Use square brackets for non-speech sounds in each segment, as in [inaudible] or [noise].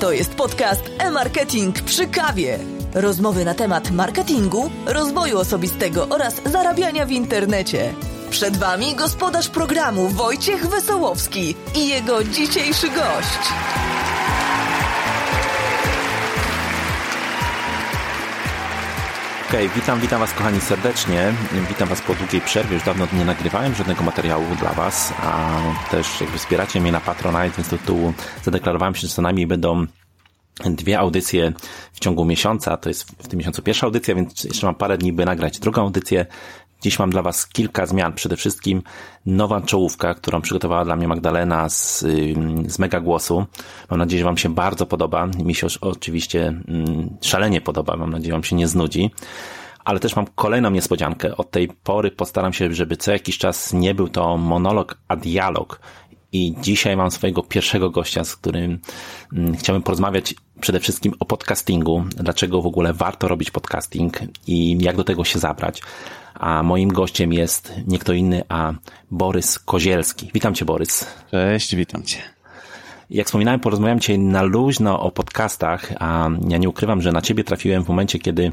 To jest podcast e-marketing przy kawie. Rozmowy na temat marketingu, rozwoju osobistego oraz zarabiania w internecie. Przed Wami gospodarz programu Wojciech Wesołowski i jego dzisiejszy gość. Okej, okay, witam, witam Was kochani serdecznie. Witam Was po długiej przerwie. Już dawno nie nagrywałem żadnego materiału dla Was, a też jakby wspieracie mnie na Patronite, więc do tytułu zadeklarowałem się, że co najmniej będą dwie audycje w ciągu miesiąca. To jest w tym miesiącu pierwsza audycja, więc jeszcze mam parę dni, by nagrać drugą audycję. Dziś mam dla Was kilka zmian. Przede wszystkim nowa czołówka, którą przygotowała dla mnie Magdalena z, z Mega Głosu. Mam nadzieję, że Wam się bardzo podoba. Mi się oczywiście szalenie podoba. Mam nadzieję, że Wam się nie znudzi. Ale też mam kolejną niespodziankę. Od tej pory postaram się, żeby co jakiś czas nie był to monolog, a dialog. I dzisiaj mam swojego pierwszego gościa, z którym chciałbym porozmawiać przede wszystkim o podcastingu. Dlaczego w ogóle warto robić podcasting i jak do tego się zabrać a moim gościem jest nie kto inny, a Borys Kozielski. Witam Cię, Borys. Cześć, witam Cię. Jak wspominałem, porozmawiam Cię na luźno o podcastach, a ja nie ukrywam, że na Ciebie trafiłem w momencie, kiedy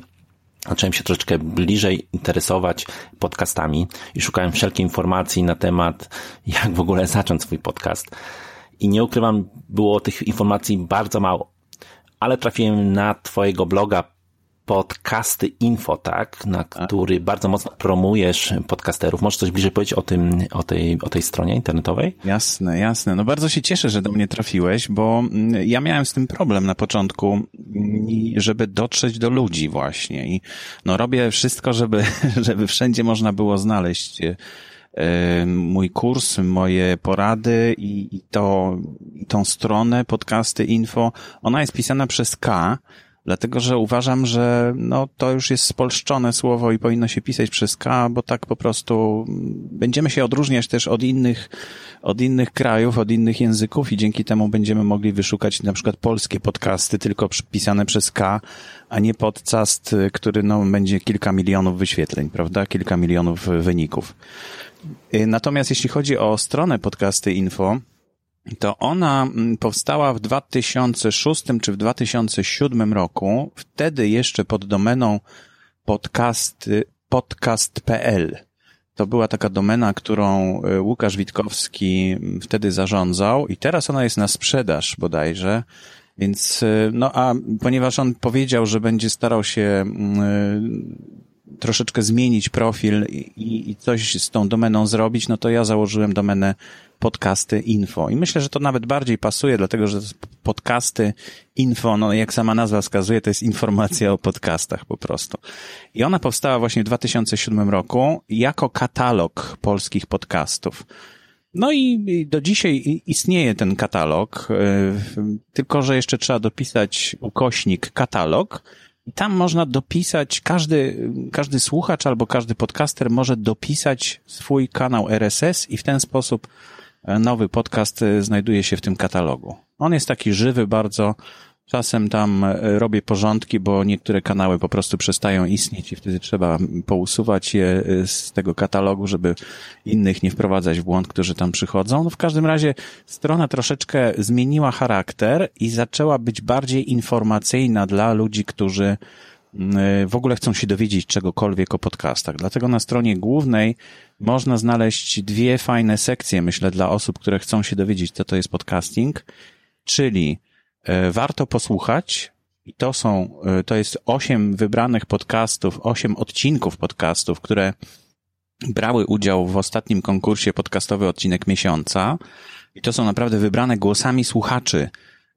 zacząłem się troszeczkę bliżej interesować podcastami i szukałem wszelkiej informacji na temat, jak w ogóle zacząć swój podcast. I nie ukrywam, było tych informacji bardzo mało, ale trafiłem na Twojego bloga podcasty info, tak, na który bardzo mocno promujesz podcasterów. Możesz coś bliżej powiedzieć o tym, o tej, o tej stronie internetowej? Jasne, jasne. No bardzo się cieszę, że do mnie trafiłeś, bo mm, ja miałem z tym problem na początku, mm, żeby dotrzeć do ludzi właśnie i no robię wszystko, żeby, [laughs] żeby wszędzie można było znaleźć e, mój kurs, moje porady i, i to, i tą stronę podcasty info, ona jest pisana przez K, Dlatego, że uważam, że no, to już jest spolszczone słowo i powinno się pisać przez K, bo tak po prostu będziemy się odróżniać też od innych, od innych krajów, od innych języków i dzięki temu będziemy mogli wyszukać na przykład polskie podcasty tylko pisane przez K, a nie podcast, który no, będzie kilka milionów wyświetleń, prawda? Kilka milionów wyników. Natomiast jeśli chodzi o stronę podcasty info, to ona mm, powstała w 2006 czy w 2007 roku, wtedy jeszcze pod domeną podcast, podcast.pl. To była taka domena, którą e, Łukasz Witkowski mm, wtedy zarządzał i teraz ona jest na sprzedaż bodajże. Więc, e, no a ponieważ on powiedział, że będzie starał się mm, troszeczkę zmienić profil i, i coś z tą domeną zrobić, no to ja założyłem domenę podcasty info. I myślę, że to nawet bardziej pasuje, dlatego że podcasty info, no jak sama nazwa wskazuje, to jest informacja o podcastach po prostu. I ona powstała właśnie w 2007 roku jako katalog polskich podcastów. No i do dzisiaj istnieje ten katalog, e, tylko że jeszcze trzeba dopisać ukośnik katalog, i tam można dopisać, każdy, każdy słuchacz albo każdy podcaster może dopisać swój kanał RSS i w ten sposób nowy podcast e, znajduje się w tym katalogu. On jest taki żywy bardzo. Czasem tam e, robię porządki, bo niektóre kanały po prostu przestają istnieć i wtedy trzeba pousuwać je e, z tego katalogu, żeby innych nie wprowadzać w błąd, którzy tam przychodzą. No w każdym razie strona troszeczkę zmieniła charakter i zaczęła być bardziej informacyjna dla ludzi, którzy w ogóle chcą się dowiedzieć czegokolwiek o podcastach. Dlatego na stronie głównej można znaleźć dwie fajne sekcje, myślę, dla osób, które chcą się dowiedzieć, co to jest podcasting, czyli e, warto posłuchać, i to są, e, to jest osiem wybranych podcastów, osiem odcinków podcastów, które brały udział w ostatnim konkursie podcastowy odcinek miesiąca. I to są naprawdę wybrane głosami słuchaczy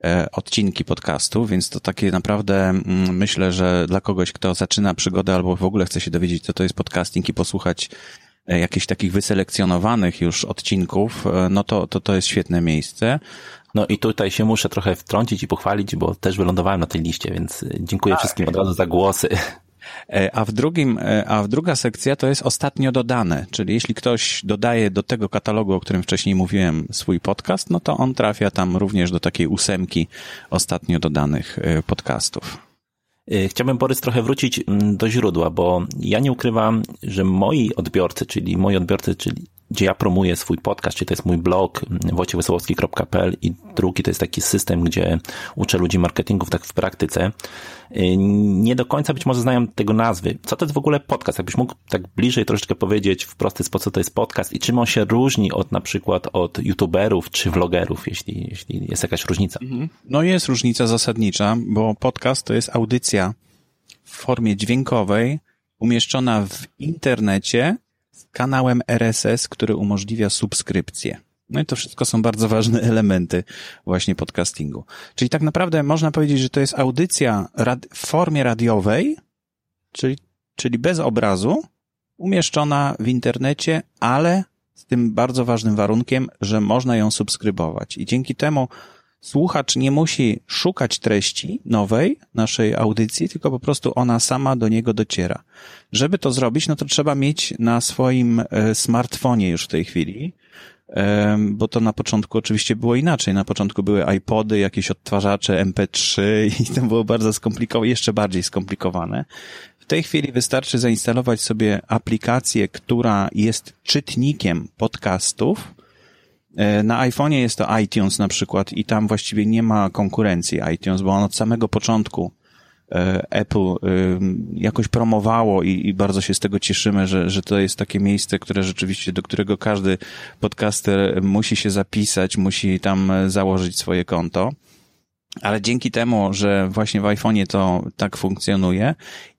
E, odcinki podcastu, więc to takie naprawdę mm, myślę, że dla kogoś, kto zaczyna przygodę albo w ogóle chce się dowiedzieć, co to jest podcasting i posłuchać e, jakichś takich wyselekcjonowanych już odcinków, e, no to, to to jest świetne miejsce. No i tutaj się muszę trochę wtrącić i pochwalić, bo też wylądowałem na tej liście, więc dziękuję tak. wszystkim od razu za głosy. E, a w drugim, e, a w druga sekcja to jest ostatnio dodane, czyli jeśli ktoś dodaje do tego katalogu, o którym wcześniej mówiłem, swój podcast, no to on trafia tam również do takiej ósemki ostatnio dodanych e, podcastów. Chciałbym, Borys, trochę wrócić mm, do źródła, bo ja nie ukrywam, że moi odbiorcy, czyli moi odbiorcy, czyli gdzie ja promuję swój podcast, czyli to jest mój blog wojciechwesołowski.pl i drugi to jest taki system, gdzie uczę ludzi marketingów tak w praktyce. Y, nie do końca być może znają tego nazwy. Co to jest w ogóle podcast? Jakbyś mógł tak bliżej troszeczkę powiedzieć w prosty sposób, co to jest podcast i czym on się różni od na przykład od youtuberów czy vlogerów, jeśli, jeśli jest jakaś różnica? Mhm. No jest różnica zasadnicza, bo podcast to jest audycja w formie dźwiękowej, umieszczona w internecie kanałem RSS, który umożliwia subskrypcję. No i to wszystko są bardzo ważne [laughs] elementy właśnie podcastingu. Czyli tak naprawdę można powiedzieć, że to jest audycja w formie radiowej, czyli, czyli bez obrazu, umieszczona w internecie, ale z tym bardzo ważnym warunkiem, że można ją subskrybować. I dzięki temu słuchacz nie musi szukać treści nowej naszej audycji, tylko po prostu ona sama do niego dociera. Żeby to zrobić, no to trzeba mieć na swoim e, smartfonie już w tej chwili, bo to na początku oczywiście było inaczej. Na początku były iPody, jakieś odtwarzacze MP3 [laughs] i to było bardzo skomplikowane, jeszcze bardziej skomplikowane. W tej chwili wystarczy zainstalować sobie aplikację, która jest czytnikiem podcastów, na iPhone'ie jest to iTunes na przykład i tam właściwie nie ma konkurencji iTunes, bo on od samego początku e, Apple e, jakoś promowało i, i, bardzo się z tego cieszymy, że, że to jest takie miejsce, które rzeczywiście, do którego każdy podcaster musi się zapisać, musi tam założyć swoje konto. Ale dzięki temu, że właśnie w iPhone'ie to tak funkcjonuje,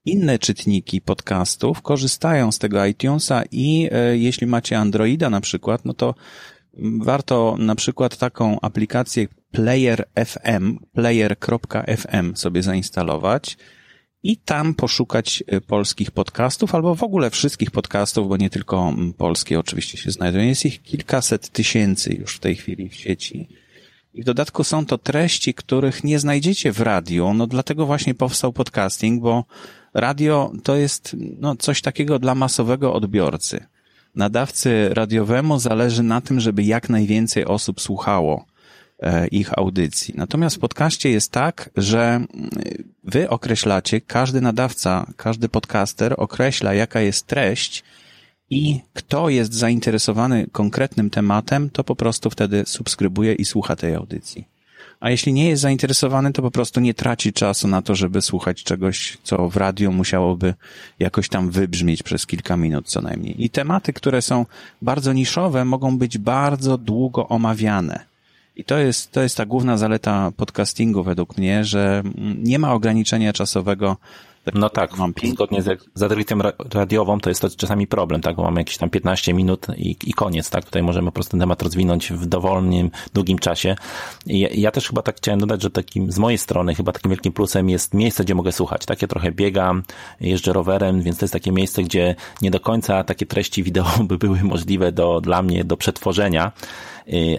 inne czytniki podcastów korzystają z tego iTunesa i e, jeśli macie Androida na przykład, no to warto na przykład taką aplikację Player FM, player.fm sobie zainstalować i tam poszukać y, polskich podcastów albo w ogóle wszystkich podcastów, bo nie tylko mm, polskie oczywiście się znajdują. Jest ich kilkaset tysięcy już w tej chwili w sieci. I w dodatku są to treści, których nie znajdziecie w radiu, no dlatego właśnie powstał podcasting, bo radio to jest no, coś takiego dla masowego odbiorcy nadawcy radiowemu zależy na tym, żeby jak najwięcej osób słuchało e, ich audycji. Natomiast w podcaście jest tak, że mm, wy określacie, każdy nadawca, każdy podcaster określa, jaka jest treść i kto jest zainteresowany konkretnym tematem, to po prostu wtedy subskrybuje i słucha tej audycji a jeśli nie jest zainteresowany, to po prostu nie traci czasu na to, żeby słuchać czegoś, co w radio musiałoby jakoś tam wybrzmieć przez kilka minut co najmniej. I tematy, które są bardzo niszowe, mogą być bardzo długo omawiane. I to jest, to jest ta główna zaleta podcastingu według mnie, że nie ma ograniczenia czasowego no tak, mam zgodnie z, z adrytmem radiową to jest to czasami problem, tak, bo mamy jakieś tam 15 minut i, i koniec, tak, tutaj możemy po prostu ten temat rozwinąć w dowolnym, długim czasie. I ja, ja też chyba tak chciałem dodać, że takim, z mojej strony chyba takim wielkim plusem jest miejsce, gdzie mogę słuchać, tak, ja trochę biegam, jeżdżę rowerem, więc to jest takie miejsce, gdzie nie do końca takie treści wideo [laughs] by były możliwe do, dla mnie do przetworzenia,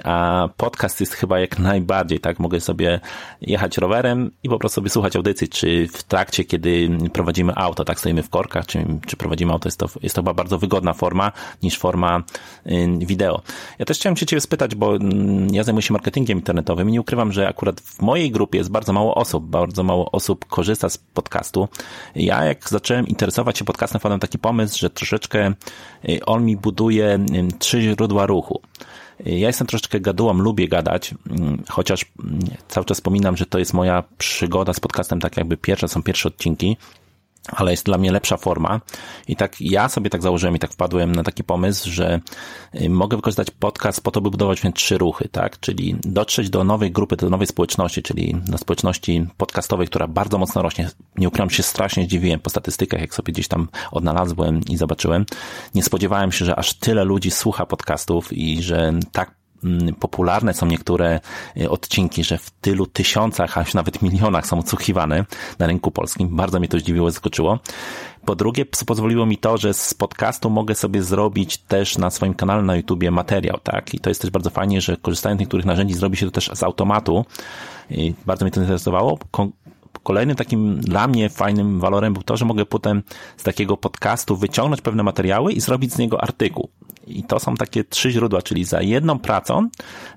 a podcast jest chyba jak najbardziej, tak? Mogę sobie jechać rowerem i po prostu sobie słuchać audycji, czy w trakcie, kiedy prowadzimy auto, tak? Stoimy w korkach, czy, czy prowadzimy auto, jest to, jest to chyba bardzo wygodna forma niż forma y, wideo. Ja też chciałem się Ciebie spytać, bo mm, ja zajmuję się marketingiem internetowym i nie ukrywam, że akurat w mojej grupie jest bardzo mało osób, bardzo mało osób korzysta z podcastu. Ja jak zacząłem interesować się podcastem, wpadłem taki pomysł, że troszeczkę y, on mi buduje trzy źródła ruchu. Ja jestem troszeczkę gadułą, lubię gadać, mm, chociaż mm, cały czas wspominam, że to jest moja przygoda z podcastem, tak jakby pierwsze, są pierwsze odcinki ale jest dla mnie lepsza forma. I tak ja sobie tak założyłem i tak wpadłem na taki pomysł, że y, mogę wykorzystać podcast po to, by budować trzy ruchy, tak? Czyli dotrzeć do nowej grupy, do nowej społeczności, czyli do społeczności podcastowej, która bardzo mocno rośnie. Nie ukrywam się, strasznie zdziwiłem po statystykach, jak sobie gdzieś tam odnalazłem i zobaczyłem. Nie spodziewałem się, że aż tyle ludzi słucha podcastów i że tak popularne są niektóre y, odcinki, że w tylu tysiącach, aż nawet milionach są odsłuchiwane na rynku polskim. Bardzo mnie to zdziwiło, zaskoczyło. Po drugie, pozwoliło mi to, że z podcastu mogę sobie zrobić też na swoim kanale na YouTubie materiał, tak? I to jest też bardzo fajnie, że korzystając z niektórych narzędzi zrobi się to też z automatu. I bardzo mnie to interesowało kolejnym takim dla mnie fajnym walorem był to, że mogę potem z takiego podcastu wyciągnąć pewne materiały i zrobić z niego artykuł. I to są takie trzy źródła, czyli za jedną pracą,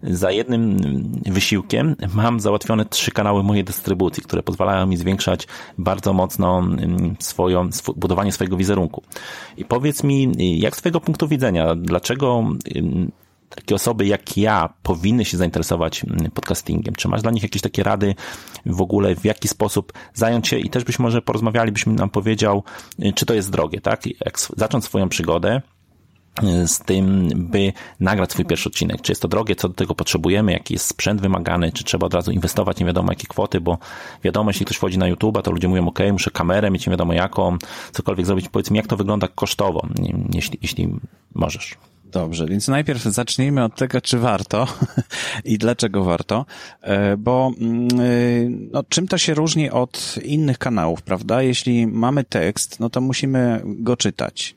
za jednym wysiłkiem mam załatwione trzy kanały mojej dystrybucji, które pozwalają mi zwiększać bardzo mocno mm, swoją, budowanie swojego wizerunku. I powiedz mi, jak z twojego punktu widzenia, dlaczego mm, takie osoby jak ja powinny się zainteresować mm, podcastingiem? Czy masz dla nich jakieś takie rady w ogóle, w jaki sposób zająć się i też być może porozmawiali, byś nam powiedział, y, czy to jest drogie, tak? Jak zacząć swoją przygodę, y, z tym, by nagrać swój pierwszy odcinek. Czy jest to drogie, co do tego potrzebujemy, jaki jest sprzęt wymagany, czy trzeba od razu inwestować nie wiadomo jakie kwoty, bo wiadomo, jeśli ktoś wchodzi na YouTube, to ludzie mówią, ok, muszę kamerę mieć nie wiadomo jaką, cokolwiek zrobić. Powiedz mi, jak to wygląda kosztowo, jeśli, jeśli możesz. Dobrze, więc najpierw zacznijmy od tego, czy warto [laughs] i dlaczego warto, e, bo mm, e, no, czym to się różni od innych kanałów, prawda? Jeśli mamy tekst, no to musimy go czytać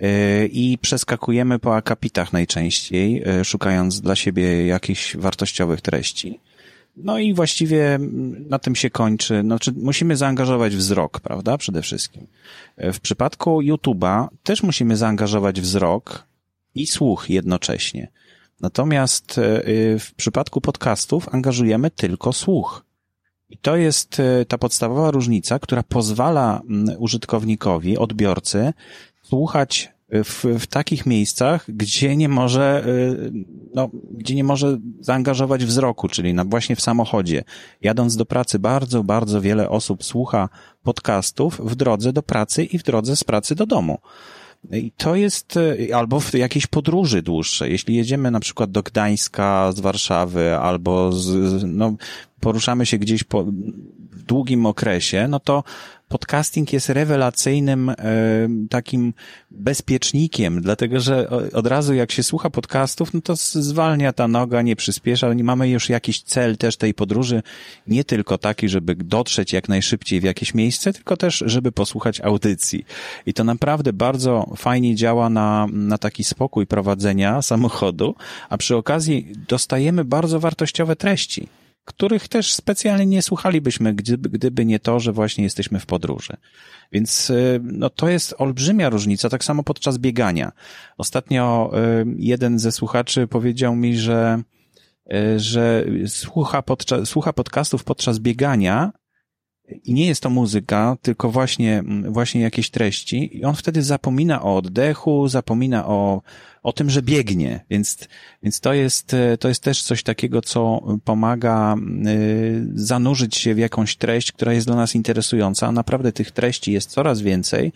e, i przeskakujemy po akapitach najczęściej, szukając dla siebie jakichś wartościowych treści. No i właściwie mm, na tym się kończy. Znaczy, musimy zaangażować wzrok, prawda? Przede wszystkim. W przypadku YouTube'a też musimy zaangażować wzrok, i słuch jednocześnie. Natomiast e, w przypadku podcastów angażujemy tylko słuch. I to jest e, ta podstawowa różnica, która pozwala użytkownikowi, odbiorcy, słuchać w, w takich miejscach, gdzie nie może, e, no, gdzie nie może zaangażować wzroku, czyli na, właśnie w samochodzie. Jadąc do pracy, bardzo, bardzo wiele osób słucha podcastów w drodze do pracy i w drodze z pracy do domu. I to jest, e, albo w jakiejś podróży dłuższej. Jeśli jedziemy na przykład do Gdańska z Warszawy, albo z, no, poruszamy się gdzieś po, długim okresie, no to podcasting jest rewelacyjnym e, takim bezpiecznikiem, dlatego że od razu jak się słucha podcastów, no to zwalnia ta noga, nie przyspiesza, nie mamy już jakiś cel też tej podróży, nie tylko taki, żeby dotrzeć jak najszybciej w jakieś miejsce, tylko też, żeby posłuchać audycji. I to naprawdę bardzo fajnie działa na, na taki spokój prowadzenia samochodu, a przy okazji dostajemy bardzo wartościowe treści których też specjalnie nie słuchalibyśmy, gdyby, gdyby nie to, że właśnie jesteśmy w podróży. Więc y, no, to jest olbrzymia różnica, tak samo podczas biegania. Ostatnio y, jeden ze słuchaczy powiedział mi, że, y, że słucha, podczas, słucha podcastów podczas biegania i nie jest to muzyka, tylko właśnie, właśnie jakieś treści. I on wtedy zapomina o oddechu, zapomina o, o tym, że biegnie, więc, więc to jest, to jest też coś takiego, co pomaga y, zanurzyć się w jakąś treść, która jest dla nas interesująca, naprawdę tych treści jest coraz więcej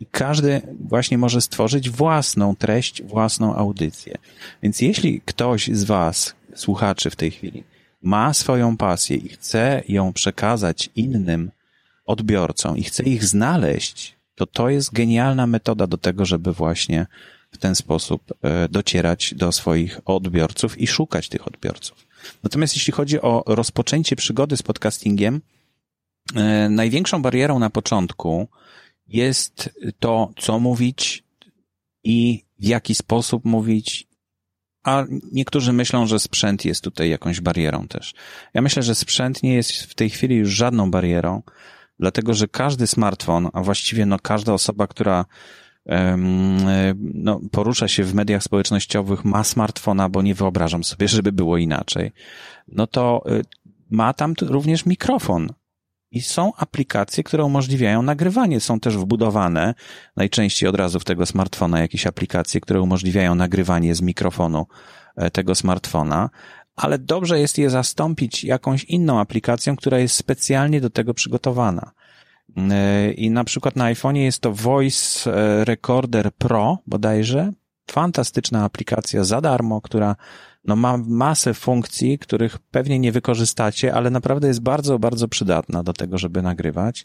i każdy właśnie może stworzyć własną treść, własną audycję. Więc jeśli ktoś z Was, słuchaczy w tej chwili, ma swoją pasję i chce ją przekazać innym odbiorcom i chce ich znaleźć, to to jest genialna metoda do tego, żeby właśnie w ten sposób e, docierać do swoich odbiorców i szukać tych odbiorców. Natomiast jeśli chodzi o rozpoczęcie przygody z podcastingiem, e, największą barierą na początku jest to, co mówić i w jaki sposób mówić a niektórzy myślą, że sprzęt jest tutaj jakąś barierą też. Ja myślę, że sprzęt nie jest w tej chwili już żadną barierą, dlatego że każdy smartfon, a właściwie no każda osoba, która no, porusza się w mediach społecznościowych, ma smartfona, bo nie wyobrażam sobie, żeby było inaczej, no to y, ma tam również mikrofon. I są aplikacje, które umożliwiają nagrywanie. Są też wbudowane najczęściej od razu w tego smartfona jakieś aplikacje, które umożliwiają nagrywanie z mikrofonu e, tego smartfona, ale dobrze jest je zastąpić jakąś inną aplikacją, która jest specjalnie do tego przygotowana. E, I na przykład na iPhone'ie jest to Voice e, Recorder Pro bodajże. Fantastyczna aplikacja za darmo, która no ma masę funkcji, których pewnie nie wykorzystacie, ale naprawdę jest bardzo, bardzo przydatna do tego, żeby nagrywać.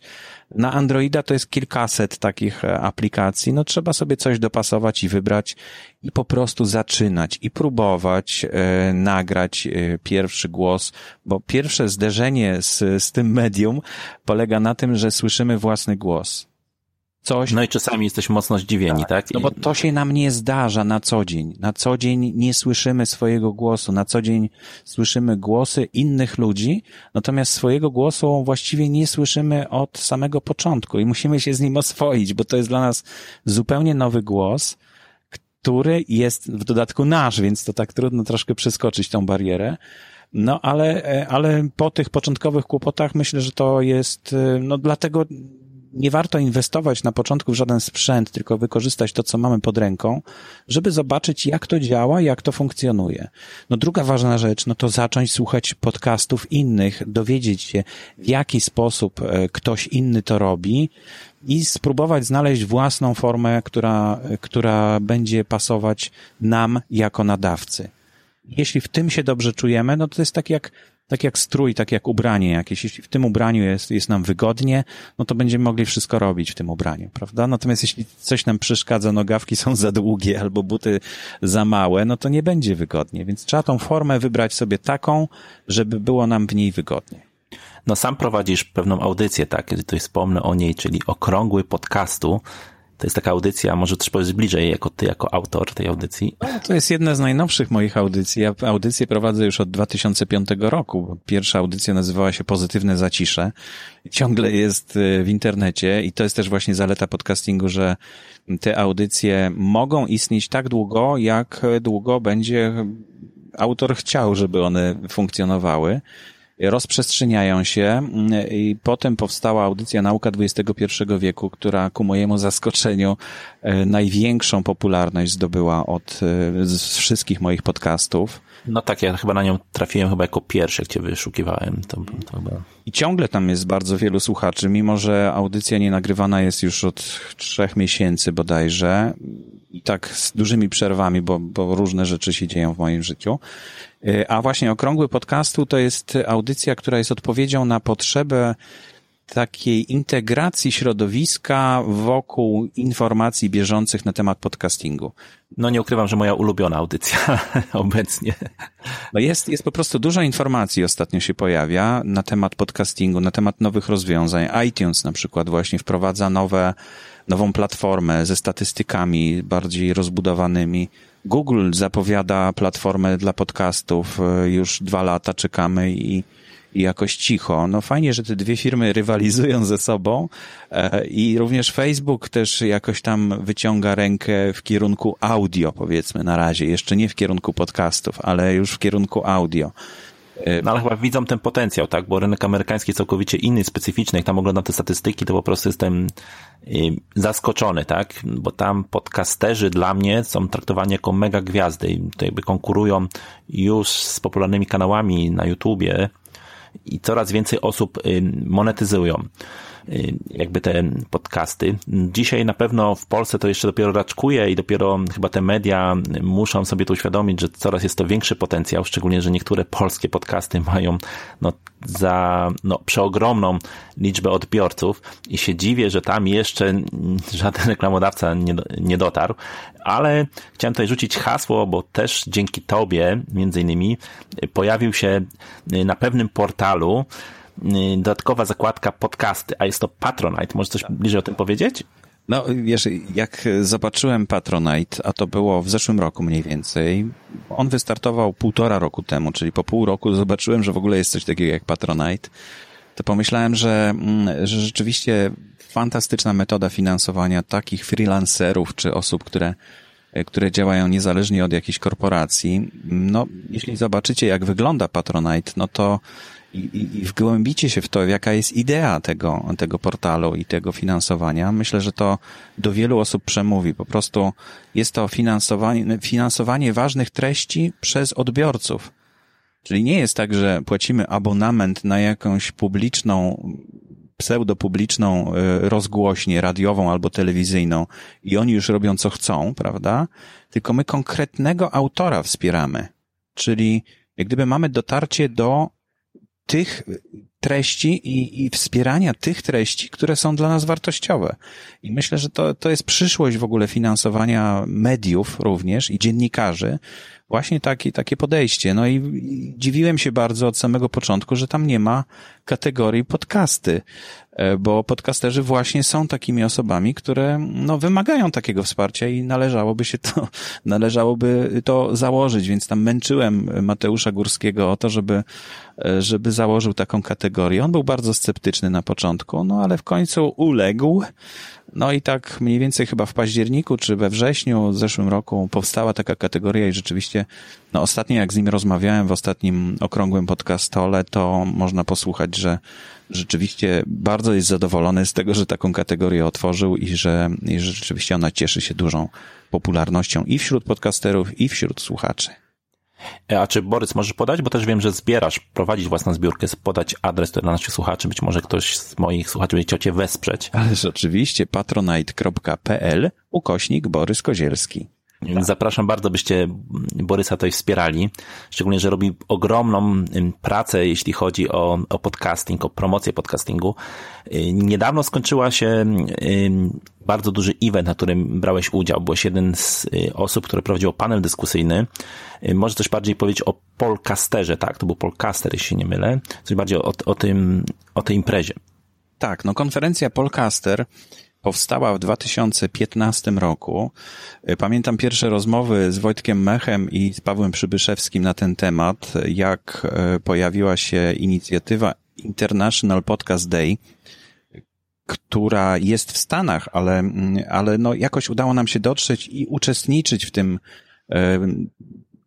Na Androida to jest kilkaset takich e, aplikacji, no trzeba sobie coś dopasować i wybrać i po prostu zaczynać i próbować e, nagrać e, pierwszy głos, bo pierwsze zderzenie z, z tym medium polega na tym, że słyszymy własny głos. Coś. No i czasami jesteśmy mocno zdziwieni, tak? tak? No bo to się nam nie zdarza na co dzień. Na co dzień nie słyszymy swojego głosu. Na co dzień słyszymy głosy innych ludzi, natomiast swojego głosu właściwie nie słyszymy od samego początku i musimy się z nim oswoić, bo to jest dla nas zupełnie nowy głos, który jest w dodatku nasz, więc to tak trudno troszkę przeskoczyć tą barierę. No ale, ale po tych początkowych kłopotach myślę, że to jest, no dlatego nie warto inwestować na początku w żaden sprzęt, tylko wykorzystać to, co mamy pod ręką, żeby zobaczyć, jak to działa, jak to funkcjonuje. No druga ważna rzecz, no to zacząć słuchać podcastów innych, dowiedzieć się, w jaki sposób e, ktoś inny to robi i spróbować znaleźć własną formę, która, która będzie pasować nam jako nadawcy. Jeśli w tym się dobrze czujemy, no to jest tak jak tak jak strój, tak jak ubranie jakieś. Jeśli w tym ubraniu jest, jest nam wygodnie, no to będziemy mogli wszystko robić w tym ubraniu, prawda? Natomiast jeśli coś nam przeszkadza, nogawki są za długie albo buty za małe, no to nie będzie wygodnie. Więc trzeba tą formę wybrać sobie taką, żeby było nam w niej wygodnie. No sam prowadzisz pewną audycję, tak? Tutaj wspomnę o niej, czyli okrągły podcastu. To jest taka audycja, może też powiedz bliżej, jako ty, jako autor tej audycji. No, to jest jedna z najnowszych moich audycji. Ja audycję prowadzę już od 2005 roku. Pierwsza audycja nazywała się Pozytywne Zacisze. Ciągle jest y, w internecie i to jest też właśnie zaleta podcastingu, że te audycje mogą istnieć tak długo, jak długo będzie autor chciał, żeby one funkcjonowały rozprzestrzeniają się mm, i potem powstała audycja Nauka XXI wieku, która ku mojemu zaskoczeniu e, największą popularność zdobyła od e, z wszystkich moich podcastów. No tak, ja chyba na nią trafiłem chyba jako pierwszy, jak cię wyszukiwałem. To, to chyba... I ciągle tam jest bardzo wielu słuchaczy, mimo że audycja nie nagrywana jest już od trzech miesięcy bodajże i tak z dużymi przerwami, bo, bo różne rzeczy się dzieją w moim życiu. E, a właśnie Okrągły Podcastu to jest audycja, która jest odpowiedzią na potrzebę takiej integracji środowiska wokół informacji bieżących na temat podcastingu. No nie ukrywam, że moja ulubiona audycja [laughs] obecnie. No jest, jest po prostu dużo informacji ostatnio się pojawia na temat podcastingu, na temat nowych rozwiązań. iTunes na przykład właśnie wprowadza nowe, nową platformę ze statystykami bardziej rozbudowanymi. Google zapowiada platformę dla podcastów. E, już dwa lata czekamy i, i jakoś cicho. No fajnie, że te dwie firmy [laughs] rywalizują ze sobą e, i również Facebook też jakoś tam wyciąga rękę w kierunku audio, powiedzmy na razie. Jeszcze nie w kierunku podcastów, ale już w kierunku audio. E, no ale chyba widzą ten potencjał, tak? Bo rynek amerykański jest całkowicie inny, specyficzny. Jak tam oglądam te statystyki, to po prostu jestem y, zaskoczony, tak? Bo tam podcasterzy dla mnie są traktowani jako mega gwiazdy i to jakby konkurują już z popularnymi kanałami na YouTubie i coraz więcej osób monetyzują. Y, jakby te podcasty. Dzisiaj na pewno w Polsce to jeszcze dopiero raczkuje i dopiero chyba te media muszą sobie to uświadomić, że coraz jest to większy potencjał, szczególnie, że niektóre polskie podcasty mają no, za no, przeogromną liczbę odbiorców i się dziwię, że tam jeszcze żaden reklamodawca nie, nie dotarł, ale chciałem tutaj rzucić hasło, bo też dzięki Tobie, między innymi, pojawił się na pewnym portalu Y, dodatkowa zakładka podcasty, a jest to Patronite. Może coś bliżej o tym powiedzieć? No, wiesz, jak zobaczyłem Patronite, a to było w zeszłym roku mniej więcej, on wystartował półtora roku temu, czyli po pół roku zobaczyłem, że w ogóle jest coś takiego jak Patronite, to pomyślałem, że, mm, że rzeczywiście fantastyczna metoda finansowania takich freelancerów czy osób, które które działają niezależnie od jakiejś korporacji. No, jeśli zobaczycie, jak wygląda Patronite, no to i, i, i wgłębicie się w to, jaka jest idea tego, tego portalu i tego finansowania, myślę, że to do wielu osób przemówi. Po prostu jest to finansowanie, finansowanie ważnych treści przez odbiorców. Czyli nie jest tak, że płacimy abonament na jakąś publiczną, pseudopubliczną e, rozgłośnię radiową albo telewizyjną i oni już robią co chcą, prawda? Tylko my konkretnego autora wspieramy. Czyli jak gdyby mamy dotarcie do tych treści i, i wspierania tych treści, które są dla nas wartościowe. I myślę, że to, to jest przyszłość w ogóle finansowania mediów również i dziennikarzy, właśnie takie, takie podejście. No i, dziwiłem się bardzo od samego początku, że tam nie ma kategorii podcasty, bo podcasterzy właśnie są takimi osobami, które no, wymagają takiego wsparcia i należałoby się to, [laughs] należałoby to założyć, więc tam męczyłem Mateusza Górskiego o to, żeby, e, żeby założył taką kategorię. On był bardzo sceptyczny na początku, no ale w końcu uległ. No i tak mniej więcej chyba w październiku czy we wrześniu w zeszłym roku powstała taka kategoria i rzeczywiście, no ostatnio jak z nim rozmawiałem w ostatnim okrągłym podcastole, to można posłuchać, że rzeczywiście bardzo jest zadowolony z tego, że taką kategorię otworzył i że, i że rzeczywiście ona cieszy się dużą popularnością i wśród podcasterów, i wśród słuchaczy. A czy Borys możesz podać, bo też wiem, że zbierasz, prowadzisz własną zbiórkę, podać adres dla naszych słuchaczy, być może ktoś z moich słuchaczy będzie chciał cię wesprzeć. Ależ oczywiście patronite.pl ukośnik Borys Kozielski. Tak. Zapraszam bardzo, byście Borysa tutaj wspierali. Szczególnie, że robi ogromną pracę, jeśli chodzi o, o podcasting, o promocję podcastingu. Y, niedawno skończyła się bardzo duży event, na którym brałeś udział. Byłeś jeden z y, osób, które prowadziło panel dyskusyjny. Y, może coś bardziej powiedzieć o Polcasterze, tak? To był Polcaster, jeśli się nie mylę. Coś bardziej o, o, tym, o tej imprezie. Tak, no konferencja Polcaster powstała w 2015 roku. Y, pamiętam pierwsze rozmowy z Wojtkiem Mechem i z Pawłem Przybyszewskim na ten temat, jak y, pojawiła się inicjatywa International Podcast Day, która jest w Stanach, ale, mm, ale no jakoś udało nam się dotrzeć i uczestniczyć w tym y,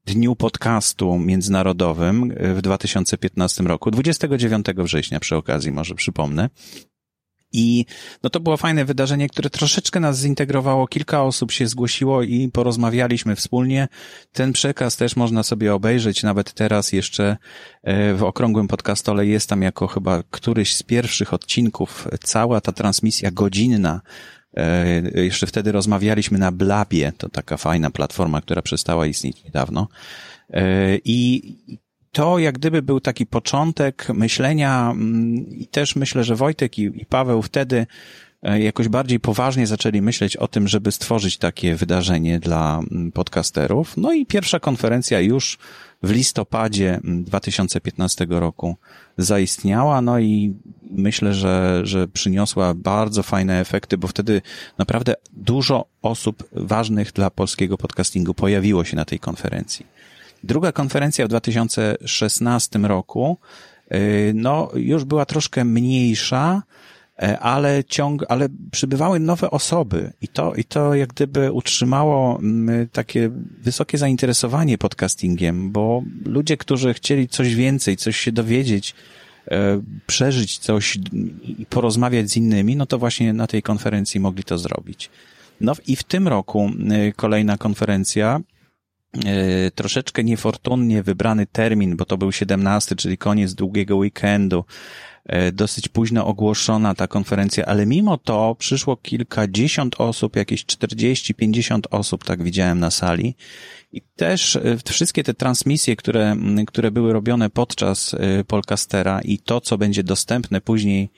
dniu podcastu międzynarodowym w 2015 roku, 29 września przy okazji, może przypomnę. I no to było fajne wydarzenie, które troszeczkę nas zintegrowało. Kilka osób się zgłosiło i porozmawialiśmy wspólnie. Ten przekaz też można sobie obejrzeć. Nawet teraz jeszcze e, w okrągłym podcastole jest tam jako chyba któryś z pierwszych odcinków cała ta transmisja godzinna e, jeszcze wtedy rozmawialiśmy na Blabie, to taka fajna platforma, która przestała istnieć niedawno. E, I to jak gdyby był taki początek myślenia mm, i też myślę, że Wojtek i, i Paweł wtedy e, jakoś bardziej poważnie zaczęli myśleć o tym, żeby stworzyć takie wydarzenie dla mm, podcasterów. No i pierwsza konferencja już w listopadzie 2015 mm, roku zaistniała, no i myślę, że, że przyniosła bardzo fajne efekty, bo wtedy naprawdę dużo osób ważnych dla polskiego podcastingu pojawiło się na tej konferencji. Druga konferencja w 2016 roku, y, no, już była troszkę mniejsza, e, ale ciąg, ale przybywały nowe osoby i to, i to jak gdyby utrzymało mm, takie wysokie zainteresowanie podcastingiem, bo ludzie, którzy chcieli coś więcej, coś się dowiedzieć, e, przeżyć coś i porozmawiać z innymi, no to właśnie na tej konferencji mogli to zrobić. No i w tym roku y, kolejna konferencja troszeczkę niefortunnie wybrany termin, bo to był 17, czyli koniec długiego weekendu. E, dosyć późno ogłoszona ta konferencja, ale mimo to przyszło kilkadziesiąt osób, jakieś 40-50 osób, tak widziałem na sali. I też e, wszystkie te transmisje, które, które były robione podczas Polcastera i to, co będzie dostępne później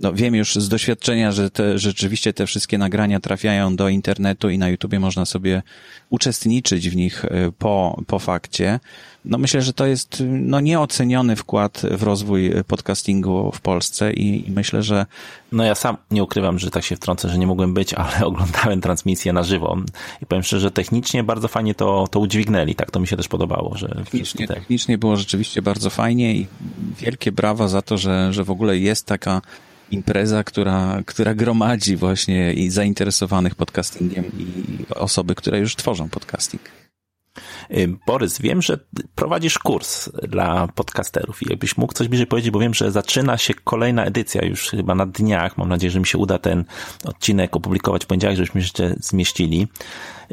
no wiem już z doświadczenia, że te, rzeczywiście te wszystkie nagrania trafiają do internetu i na YouTubie można sobie uczestniczyć w nich e, po, po fakcie. No myślę, że to jest no nieoceniony wkład w rozwój podcastingu w Polsce i, i myślę, że... No ja sam nie ukrywam, że tak się wtrącę, że nie mogłem być, [laughs] ale oglądałem transmisję na żywo i powiem szczerze, że technicznie bardzo fajnie to, to udźwignęli, tak to mi się też podobało. Że technicznie, tak. technicznie było rzeczywiście bardzo fajnie i wielkie brawa za to, że, że w ogóle jest taka impreza, która, która gromadzi właśnie i zainteresowanych podcastingiem i osoby, które już tworzą podcasting. Y, Borys, wiem, że prowadzisz kurs dla podcasterów i jakbyś mógł coś bliżej powiedzieć, bo wiem, że zaczyna się kolejna edycja już chyba na dniach. Mam nadzieję, że mi się uda ten odcinek opublikować w poniedziałek, żebyśmy jeszcze zmieścili.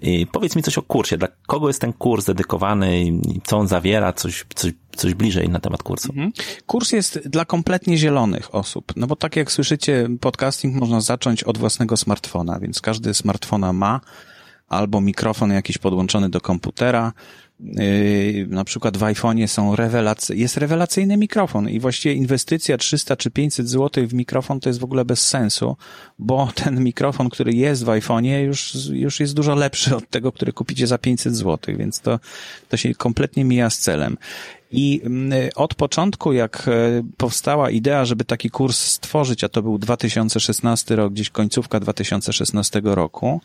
I powiedz mi coś o kursie. Dla kogo jest ten kurs dedykowany? Co on zawiera? Coś, coś, coś bliżej na temat kursu. Mhm. Kurs jest dla kompletnie zielonych osób. No bo tak jak słyszycie, podcasting można zacząć od własnego smartfona, więc każdy smartfona ma albo mikrofon jakiś podłączony do komputera. yy, na przykład w iPhone'ie są rewelacy jest rewelacyjny mikrofon i właściwie inwestycja 300 czy 500 zł w mikrofon to jest w ogóle bez sensu, bo ten mikrofon, który jest w iPhone'ie już, już jest dużo lepszy od tego, który kupicie za 500 zł, więc to, to się kompletnie mija z celem. I mm, od początku, jak e, powstała idea, żeby taki kurs stworzyć, a to był 2016 rok, gdzieś końcówka 2016 roku,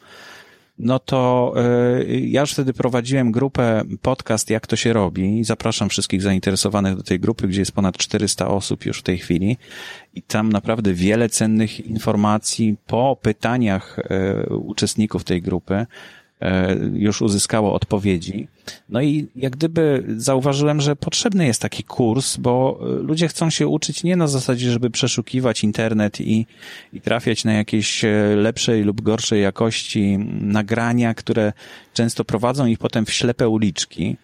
no to e, ja już wtedy prowadziłem grupę podcast Jak to się robi. Zapraszam wszystkich zainteresowanych do tej grupy, gdzie jest ponad 400 osób już w tej chwili. I tam naprawdę wiele cennych informacji po pytaniach e, uczestników tej grupy już uzyskało odpowiedzi. No i jak gdyby zauważyłem, że potrzebny jest taki kurs, bo e, ludzie chcą się uczyć nie na zasadzie, żeby przeszukiwać internet i, i trafiać na jakieś e, lepszej lub gorszej jakości nagrania, które często prowadzą ich potem w ślepe uliczki.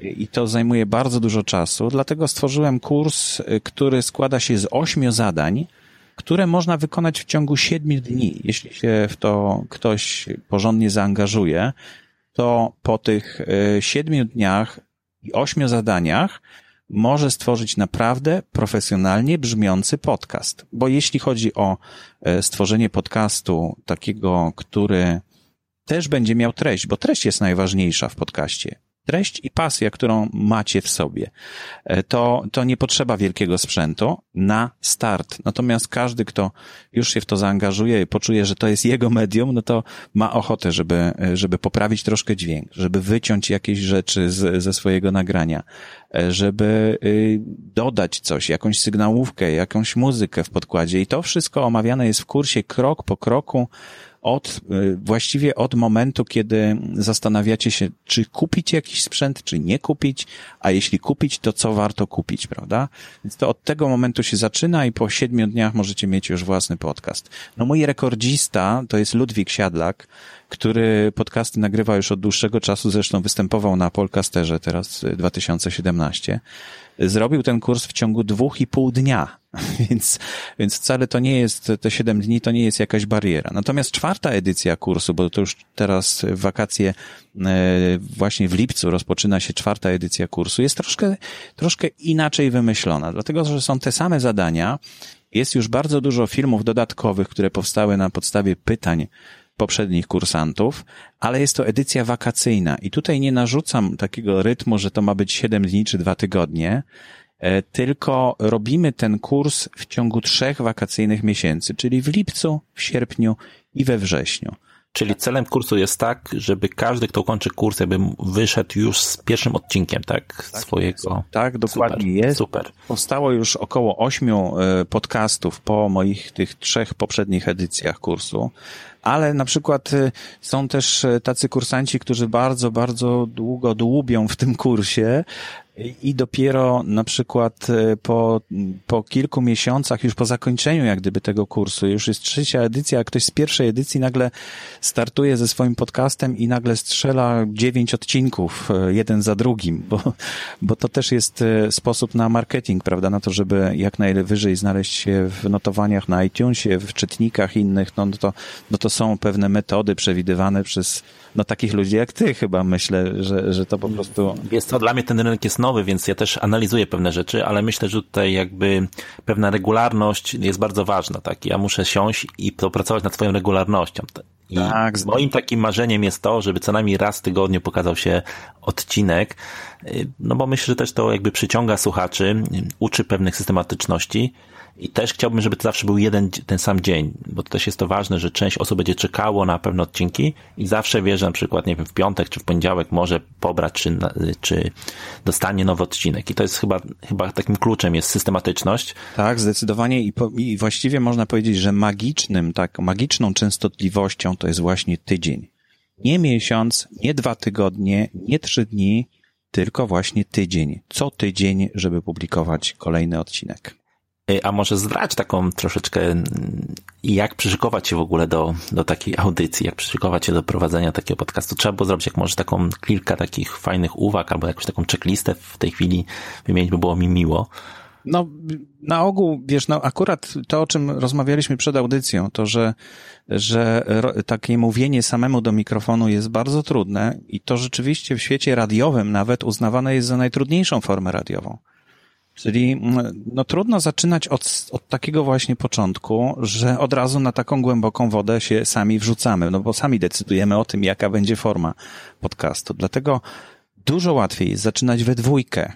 I to zajmuje bardzo dużo czasu. Dlatego stworzyłem kurs, który składa się z ośmiu zadań, które można wykonać w ciągu siedmiu dni. Jeśli się w to ktoś porządnie zaangażuje, to po tych e, siedmiu dniach i ośmiu zadaniach może stworzyć naprawdę profesjonalnie brzmiący podcast. Bo jeśli chodzi o e, stworzenie podcastu takiego, który też będzie miał treść, bo treść jest najważniejsza w podcaście treść i pasja, którą macie w sobie. E, to, to nie potrzeba wielkiego sprzętu na start. Natomiast każdy, kto już się w to zaangażuje i poczuje, że to jest jego medium, no to ma ochotę, żeby, żeby poprawić troszkę dźwięk, żeby wyciąć jakieś rzeczy z, ze swojego nagrania, e, żeby y, dodać coś, jakąś sygnałówkę, jakąś muzykę w podkładzie. I to wszystko omawiane jest w kursie krok po kroku, od, y, właściwie od momentu, kiedy zastanawiacie się, czy kupić jakiś sprzęt, czy nie kupić, a jeśli kupić, to co warto kupić, prawda? Więc to od tego momentu się zaczyna i po siedmiu dniach możecie mieć już własny podcast. No mój rekordzista to jest Ludwik Siadlak, który podcasty nagrywa już od dłuższego czasu, zresztą występował na Polcasterze teraz 2017. Zrobił ten kurs w ciągu dwóch i pół dnia, [laughs] więc, więc wcale to nie jest, te siedem dni to nie jest jakaś bariera. Natomiast czwarta edycja kursu, bo to już teraz wakacje y, właśnie w lipcu rozpoczyna się czwarta edycja kursu, jest troszkę, troszkę inaczej wymyślona, dlatego, że są te same zadania, jest już bardzo dużo filmów dodatkowych, które powstały na podstawie pytań poprzednich kursantów, ale jest to edycja wakacyjna i tutaj nie narzucam takiego rytmu, że to ma być 7 dni czy 2 tygodnie, e, tylko robimy ten kurs w ciągu trzech wakacyjnych miesięcy, czyli w lipcu, w sierpniu i we wrześniu. Czyli celem kursu jest tak, żeby każdy, kto kończy kurs, jakby wyszedł już z pierwszym odcinkiem, tak? tak swojego. Tak, dokładnie super, jest. Super. Powstało już około ośmiu e, podcastów po moich tych trzech poprzednich edycjach kursu ale na przykład y, są też y, tacy kursanci, którzy bardzo, bardzo długo dłubią w tym kursie i dopiero na przykład e, po, po kilku miesiącach, już po zakończeniu jak gdyby tego kursu, już jest trzecia edycja, a ktoś z pierwszej edycji nagle startuje ze swoim podcastem i nagle strzela dziewięć odcinków, e, jeden za drugim, bo, bo to też jest e, sposób na marketing, prawda, na to, żeby jak najwyżej znaleźć się w notowaniach na iTunesie, w czytnikach innych, no, no to, no to są pewne metody przewidywane przez no takich ludzi jak ty chyba myślę, że, że to po prostu... Jest to, dla mnie ten rynek jest nowy, więc ja też analizuję pewne rzeczy, ale myślę, że tutaj jakby pewna regularność jest bardzo ważna, tak? Ja muszę siąść i popracować nad swoją regularnością. I tak, moim takim marzeniem jest to, żeby co najmniej raz w tygodniu pokazał się odcinek, no bo myślę, że też to jakby przyciąga słuchaczy, uczy pewnych systematyczności, i też chciałbym, żeby to zawsze był jeden, ten sam dzień, bo to też jest to ważne, że część osób będzie czekało na pewne odcinki i zawsze wie, że na przykład, nie wiem, w piątek czy w poniedziałek może pobrać, czy, czy dostanie nowy odcinek. I to jest chyba, chyba takim kluczem jest systematyczność. Tak, zdecydowanie i, po, i właściwie można powiedzieć, że magicznym, tak, magiczną częstotliwością to jest właśnie tydzień. Nie miesiąc, nie dwa tygodnie, nie trzy dni, tylko właśnie tydzień. Co tydzień, żeby publikować kolejny odcinek. A może zdrać taką troszeczkę, jak przyszykować się w ogóle do, do takiej audycji, jak przyszykować się do prowadzenia takiego podcastu. Trzeba było zrobić jak może taką kilka takich fajnych uwag, albo jakąś taką checklistę w tej chwili wymienić, by było mi miło. No, na ogół, wiesz, no akurat to, o czym rozmawialiśmy przed audycją, to, że, że takie mówienie samemu do mikrofonu jest bardzo trudne i to rzeczywiście w świecie radiowym nawet uznawane jest za najtrudniejszą formę radiową. Czyli no, trudno zaczynać od, od takiego właśnie początku, że od razu na taką głęboką wodę się sami wrzucamy, no bo sami decydujemy o tym, jaka będzie forma podcastu. Dlatego dużo łatwiej jest zaczynać we dwójkę.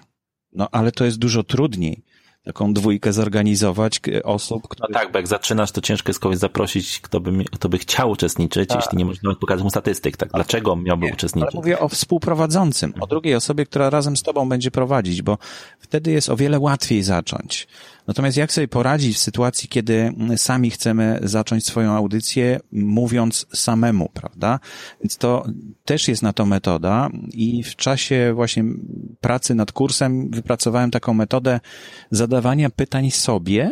No ale to jest dużo trudniej taką dwójkę zorganizować osób, które... No tak, bo jak zaczynasz, to ciężko jest kogoś zaprosić, kto by, kto by chciał uczestniczyć, tak. jeśli nie można pokazać mu statystyk, tak? Dlaczego miałby nie, uczestniczyć? Ale mówię o współprowadzącym, o drugiej osobie, która razem z tobą będzie prowadzić, bo wtedy jest o wiele łatwiej zacząć. Natomiast jak sobie poradzić w sytuacji, kiedy sami chcemy zacząć swoją audycję, mówiąc samemu, prawda? Więc to też jest na to metoda i w czasie właśnie pracy nad kursem wypracowałem taką metodę zadawania pytań sobie,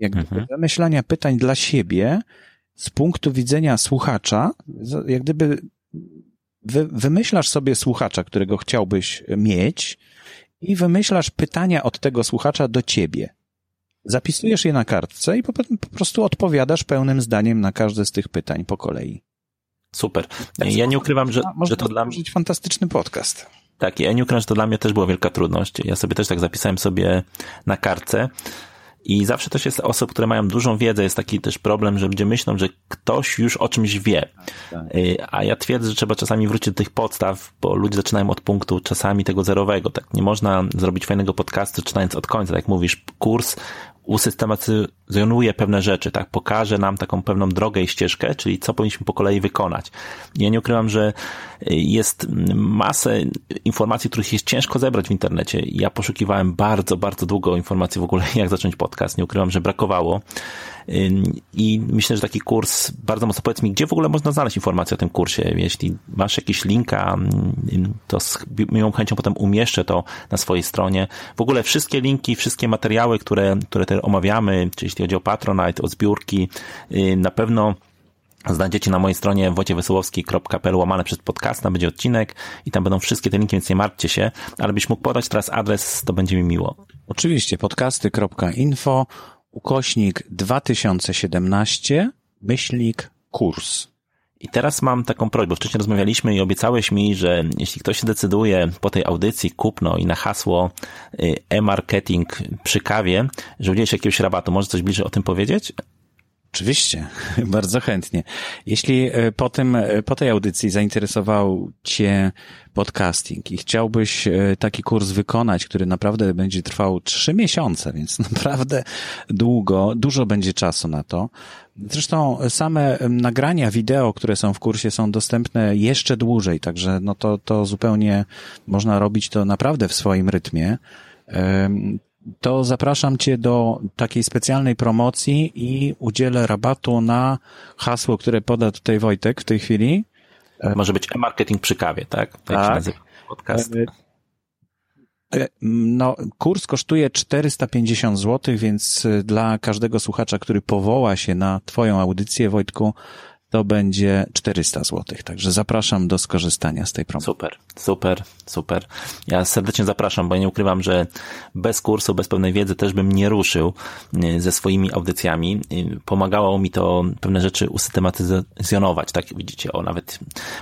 jakby mhm. wymyślania pytań dla siebie z punktu widzenia słuchacza, jak gdyby wy, wymyślasz sobie słuchacza, którego chciałbyś mieć i wymyślasz pytania od tego słuchacza do ciebie. Zapisujesz je na kartce i po, po prostu odpowiadasz pełnym zdaniem na każde z tych pytań po kolei. Super. Ja nie ukrywam, że, że to dla mnie... fantastyczny podcast. Tak, ja nie ukrywam, że to dla mnie też była wielka trudność. Ja sobie też tak zapisałem sobie na kartce i zawsze też jest osób, które mają dużą wiedzę, jest taki też problem, że ludzie myślą, że ktoś już o czymś wie. Tak. Y, a ja twierdzę, że trzeba czasami wrócić do tych podstaw, bo ludzie zaczynają od punktu czasami tego zerowego. Tak, nie można zrobić fajnego podcastu zaczynając od końca. Tak jak mówisz, kurs usystematyzuje pewne rzeczy, tak, pokaże nam taką pewną drogę i ścieżkę, czyli co powinniśmy po kolei wykonać. Ja nie ukrywam, że jest masę informacji, których jest ciężko zebrać w internecie. Ja poszukiwałem bardzo, bardzo długo informacji w ogóle, [laughs] jak zacząć podcast. Nie ukrywam, że brakowało. I myślę, że taki kurs, bardzo mocno powiedz mi, gdzie w ogóle można znaleźć informacje o tym kursie. Jeśli masz jakiś linka, to z miłą chęcią potem umieszczę to na swojej stronie. W ogóle wszystkie linki, wszystkie materiały, które, które te omawiamy, czy jeśli chodzi o Patronite, o zbiórki, na pewno Znajdziecie na mojej stronie wojciechwesołowski.pl łamane przez podcast, tam będzie odcinek i tam będą wszystkie te linki, więc nie martwcie się, ale byś mógł podać teraz adres, to będzie mi miło. Oczywiście, podcasty.info ukośnik 2017 myślnik kurs. I teraz mam taką prośbę. Wcześniej rozmawialiśmy i obiecałeś mi, że jeśli ktoś się decyduje po tej audycji kupno i na hasło y, e-marketing przy kawie, że udzieli się jakiegoś rabatu. Może coś bliżej o tym powiedzieć? Oczywiście, [laughs] bardzo chętnie. Jeśli e, po tym, e, po tej audycji zainteresował Cię podcasting i chciałbyś taki kurs wykonać, który naprawdę będzie trwał trzy miesiące, więc [laughs] naprawdę długo, dużo będzie czasu na to. Zresztą same nagrania wideo, które są w kursie są dostępne jeszcze dłużej, także no to, to zupełnie można robić to naprawdę w swoim rytmie to zapraszam Cię do takiej specjalnej promocji i udzielę rabatu na hasło, które poda tutaj Wojtek w tej chwili. Może być e-marketing przy kawie, tak? Tak, tak. podcast. E, e, no, kurs kosztuje 450 zł, więc dla każdego słuchacza, który powoła się na Twoją audycję, Wojtku, to będzie 400 zł. Także zapraszam do skorzystania z tej promocji. Super, super, super. Ja serdecznie zapraszam, bo ja nie ukrywam, że bez kursu, bez pewnej wiedzy też bym nie ruszył y, ze swoimi audycjami. Y, pomagało mi to pewne rzeczy usystematyzować. Tak, widzicie, o, nawet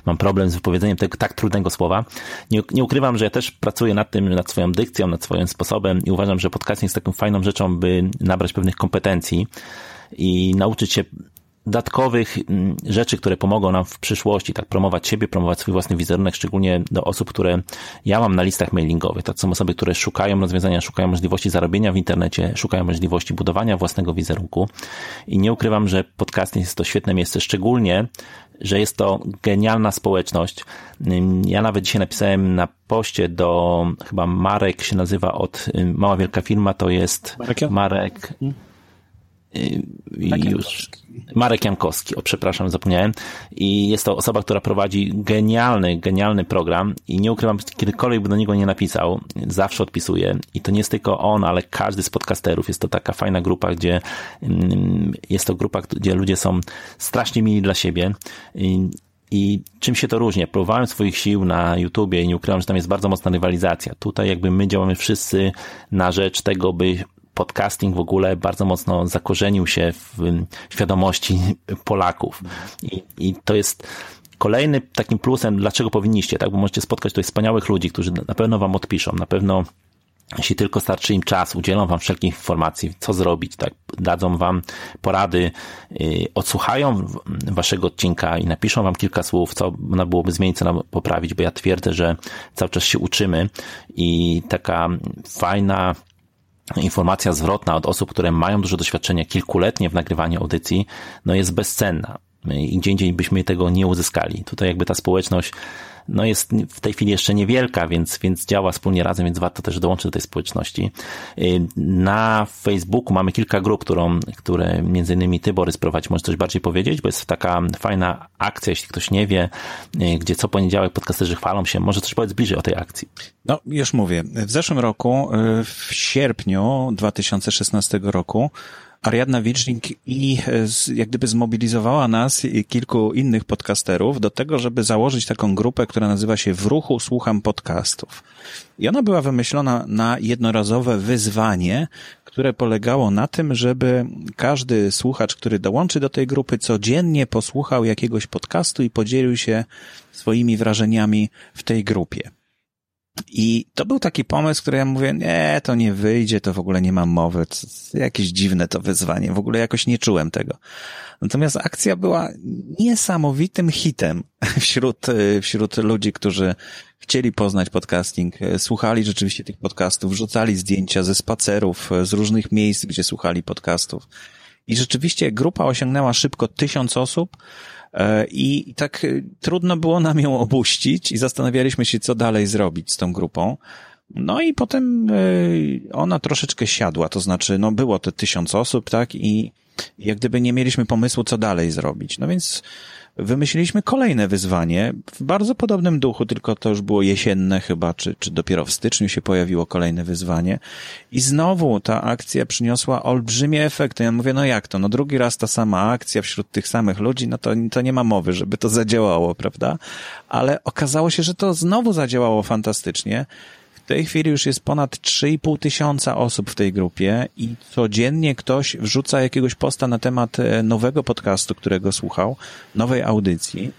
mam problem z wypowiedzeniem tego tak trudnego słowa. Nie, nie ukrywam, że ja też pracuję nad tym, nad swoją dykcją, nad swoim sposobem i uważam, że podcasting jest taką fajną rzeczą, by nabrać pewnych kompetencji i nauczyć się dodatkowych mm, rzeczy, które pomogą nam w przyszłości, tak promować siebie, promować swój własny wizerunek, szczególnie do osób, które ja mam na listach mailingowych. To są osoby, które szukają rozwiązania, szukają możliwości zarobienia w internecie, szukają możliwości budowania własnego wizerunku. I nie ukrywam, że podcasting jest to świetne miejsce, szczególnie, że jest to genialna społeczność. Ja nawet dzisiaj napisałem na poście do, chyba Marek się nazywa od Mała Wielka Firma, to jest Marek. Marek i już. Marek Jankowski, o przepraszam, zapomniałem. I jest to osoba, która prowadzi genialny, genialny program i nie ukrywam, kiedykolwiek by do niego nie napisał, zawsze odpisuje. I to nie jest tylko on, ale każdy z podcasterów. Jest to taka fajna grupa, gdzie mm, jest to grupa, gdzie ludzie są strasznie mili dla siebie. I I czym się to różni? Próbowałem swoich sił na YouTubie i nie ukrywam, że tam jest bardzo mocna rywalizacja. Tutaj jakby my działamy wszyscy na rzecz tego, by podcasting w ogóle bardzo mocno zakorzenił się w świadomości Polaków. I, i to jest kolejny takim plusem, dlaczego powinniście, tak? Bo możecie spotkać tutaj wspaniałych ludzi, którzy na pewno wam odpiszą, na pewno jeśli tylko starczy im czas, udzielą wam wszelkich informacji, co zrobić, tak, dadzą wam porady, yy, odsłuchają waszego odcinka i napiszą wam kilka słów, co można byłoby zmienić, co nam poprawić, bo ja twierdzę, że cały czas się uczymy i taka fajna informacja zwrotna od osób, które mają dużo doświadczenia kilkuletnie w nagrywaniu audycji, no jest bezcenna. I gdzie indziej byśmy tego nie uzyskali. Tutaj jakby ta społeczność no jest w tej chwili jeszcze niewielka, więc, więc działa wspólnie razem, więc warto też dołączyć do tej społeczności. Y, na Facebooku mamy kilka grup, którą, które między innymi ty, Borys, prowadzi. Możesz coś bardziej powiedzieć, bo jest taka fajna akcja, jeśli ktoś nie wie, y, gdzie co poniedziałek podcasterzy chwalą się. Może coś powiedz bliżej o tej akcji. No, już mówię. W zeszłym roku, y, w sierpniu 2016 roku, Ariadna Wilcznik i e, jak gdyby zmobilizowała nas i kilku innych podcasterów do tego, żeby założyć taką grupę, która nazywa się W ruchu słucham podcastów. I ona była wymyślona na jednorazowe wyzwanie, które polegało na tym, żeby każdy słuchacz, który dołączy do tej grupy, codziennie posłuchał jakiegoś podcastu i podzielił się swoimi wrażeniami w tej grupie. I to był taki pomysł, który ja mówię, nie, to nie wyjdzie, to w ogóle nie mam mowy, jakieś dziwne to wyzwanie, w ogóle jakoś nie czułem tego. Natomiast akcja była niesamowitym hitem wśród, wśród ludzi, którzy chcieli poznać podcasting, słuchali rzeczywiście tych podcastów, wrzucali zdjęcia ze spacerów, z różnych miejsc, gdzie słuchali podcastów. I rzeczywiście grupa osiągnęła szybko tysiąc osób, I tak e, trudno było nam ją opuścić i zastanawialiśmy się, co dalej zrobić z tą grupą. No i potem e, ona troszeczkę siadła, to znaczy, no było te tysiąc osób, tak, i jak gdyby nie mieliśmy pomysłu, co dalej zrobić. No więc wymyśliliśmy kolejne wyzwanie w bardzo podobnym duchu, tylko to już było jesienne chyba, czy, czy dopiero w styczniu się pojawiło kolejne wyzwanie. I znowu ta akcja przyniosła olbrzymie efekty. Ja mówię, no jak to? No drugi raz ta sama akcja wśród tych samych ludzi, no to, to nie ma mowy, żeby to zadziałało, prawda? Ale okazało się, że to znowu zadziałało fantastycznie. W tej chwili już jest ponad 3,5 tysiąca osób w tej grupie i codziennie ktoś wrzuca jakiegoś posta na temat e, nowego podcastu, którego słuchał, nowej audycji.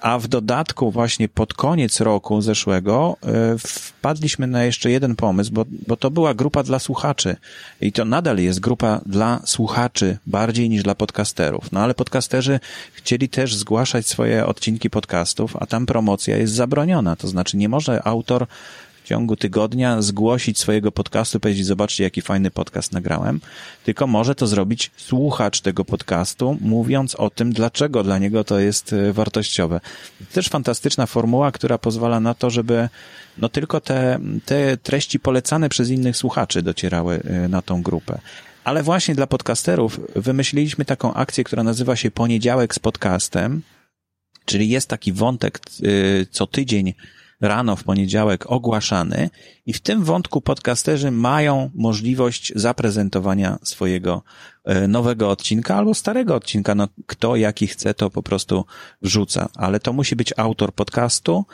A w dodatku właśnie pod koniec roku zeszłego e, wpadliśmy na jeszcze jeden pomysł, bo, bo to była grupa dla słuchaczy i to nadal jest grupa dla słuchaczy bardziej niż dla podcasterów. No ale podcasterzy chcieli też zgłaszać swoje odcinki podcastów, a tam promocja jest zabroniona. To znaczy nie może autor ciągu tygodnia zgłosić swojego podcastu, powiedzieć, zobaczcie, jaki fajny podcast nagrałem, tylko może to zrobić słuchacz tego podcastu, mówiąc o tym, dlaczego dla niego to jest e, wartościowe. Też fantastyczna formuła, która pozwala na to, żeby no tylko te, te treści polecane przez innych słuchaczy docierały e, na tą grupę. Ale właśnie dla podcasterów wymyśliliśmy taką akcję, która nazywa się Poniedziałek z podcastem, czyli jest taki wątek e, co tydzień rano w poniedziałek ogłaszany i w tym wątku podcasterzy mają możliwość zaprezentowania swojego e, nowego odcinka albo starego odcinka. No, kto jaki chce, to po prostu wrzuca, ale to musi być autor podcastu,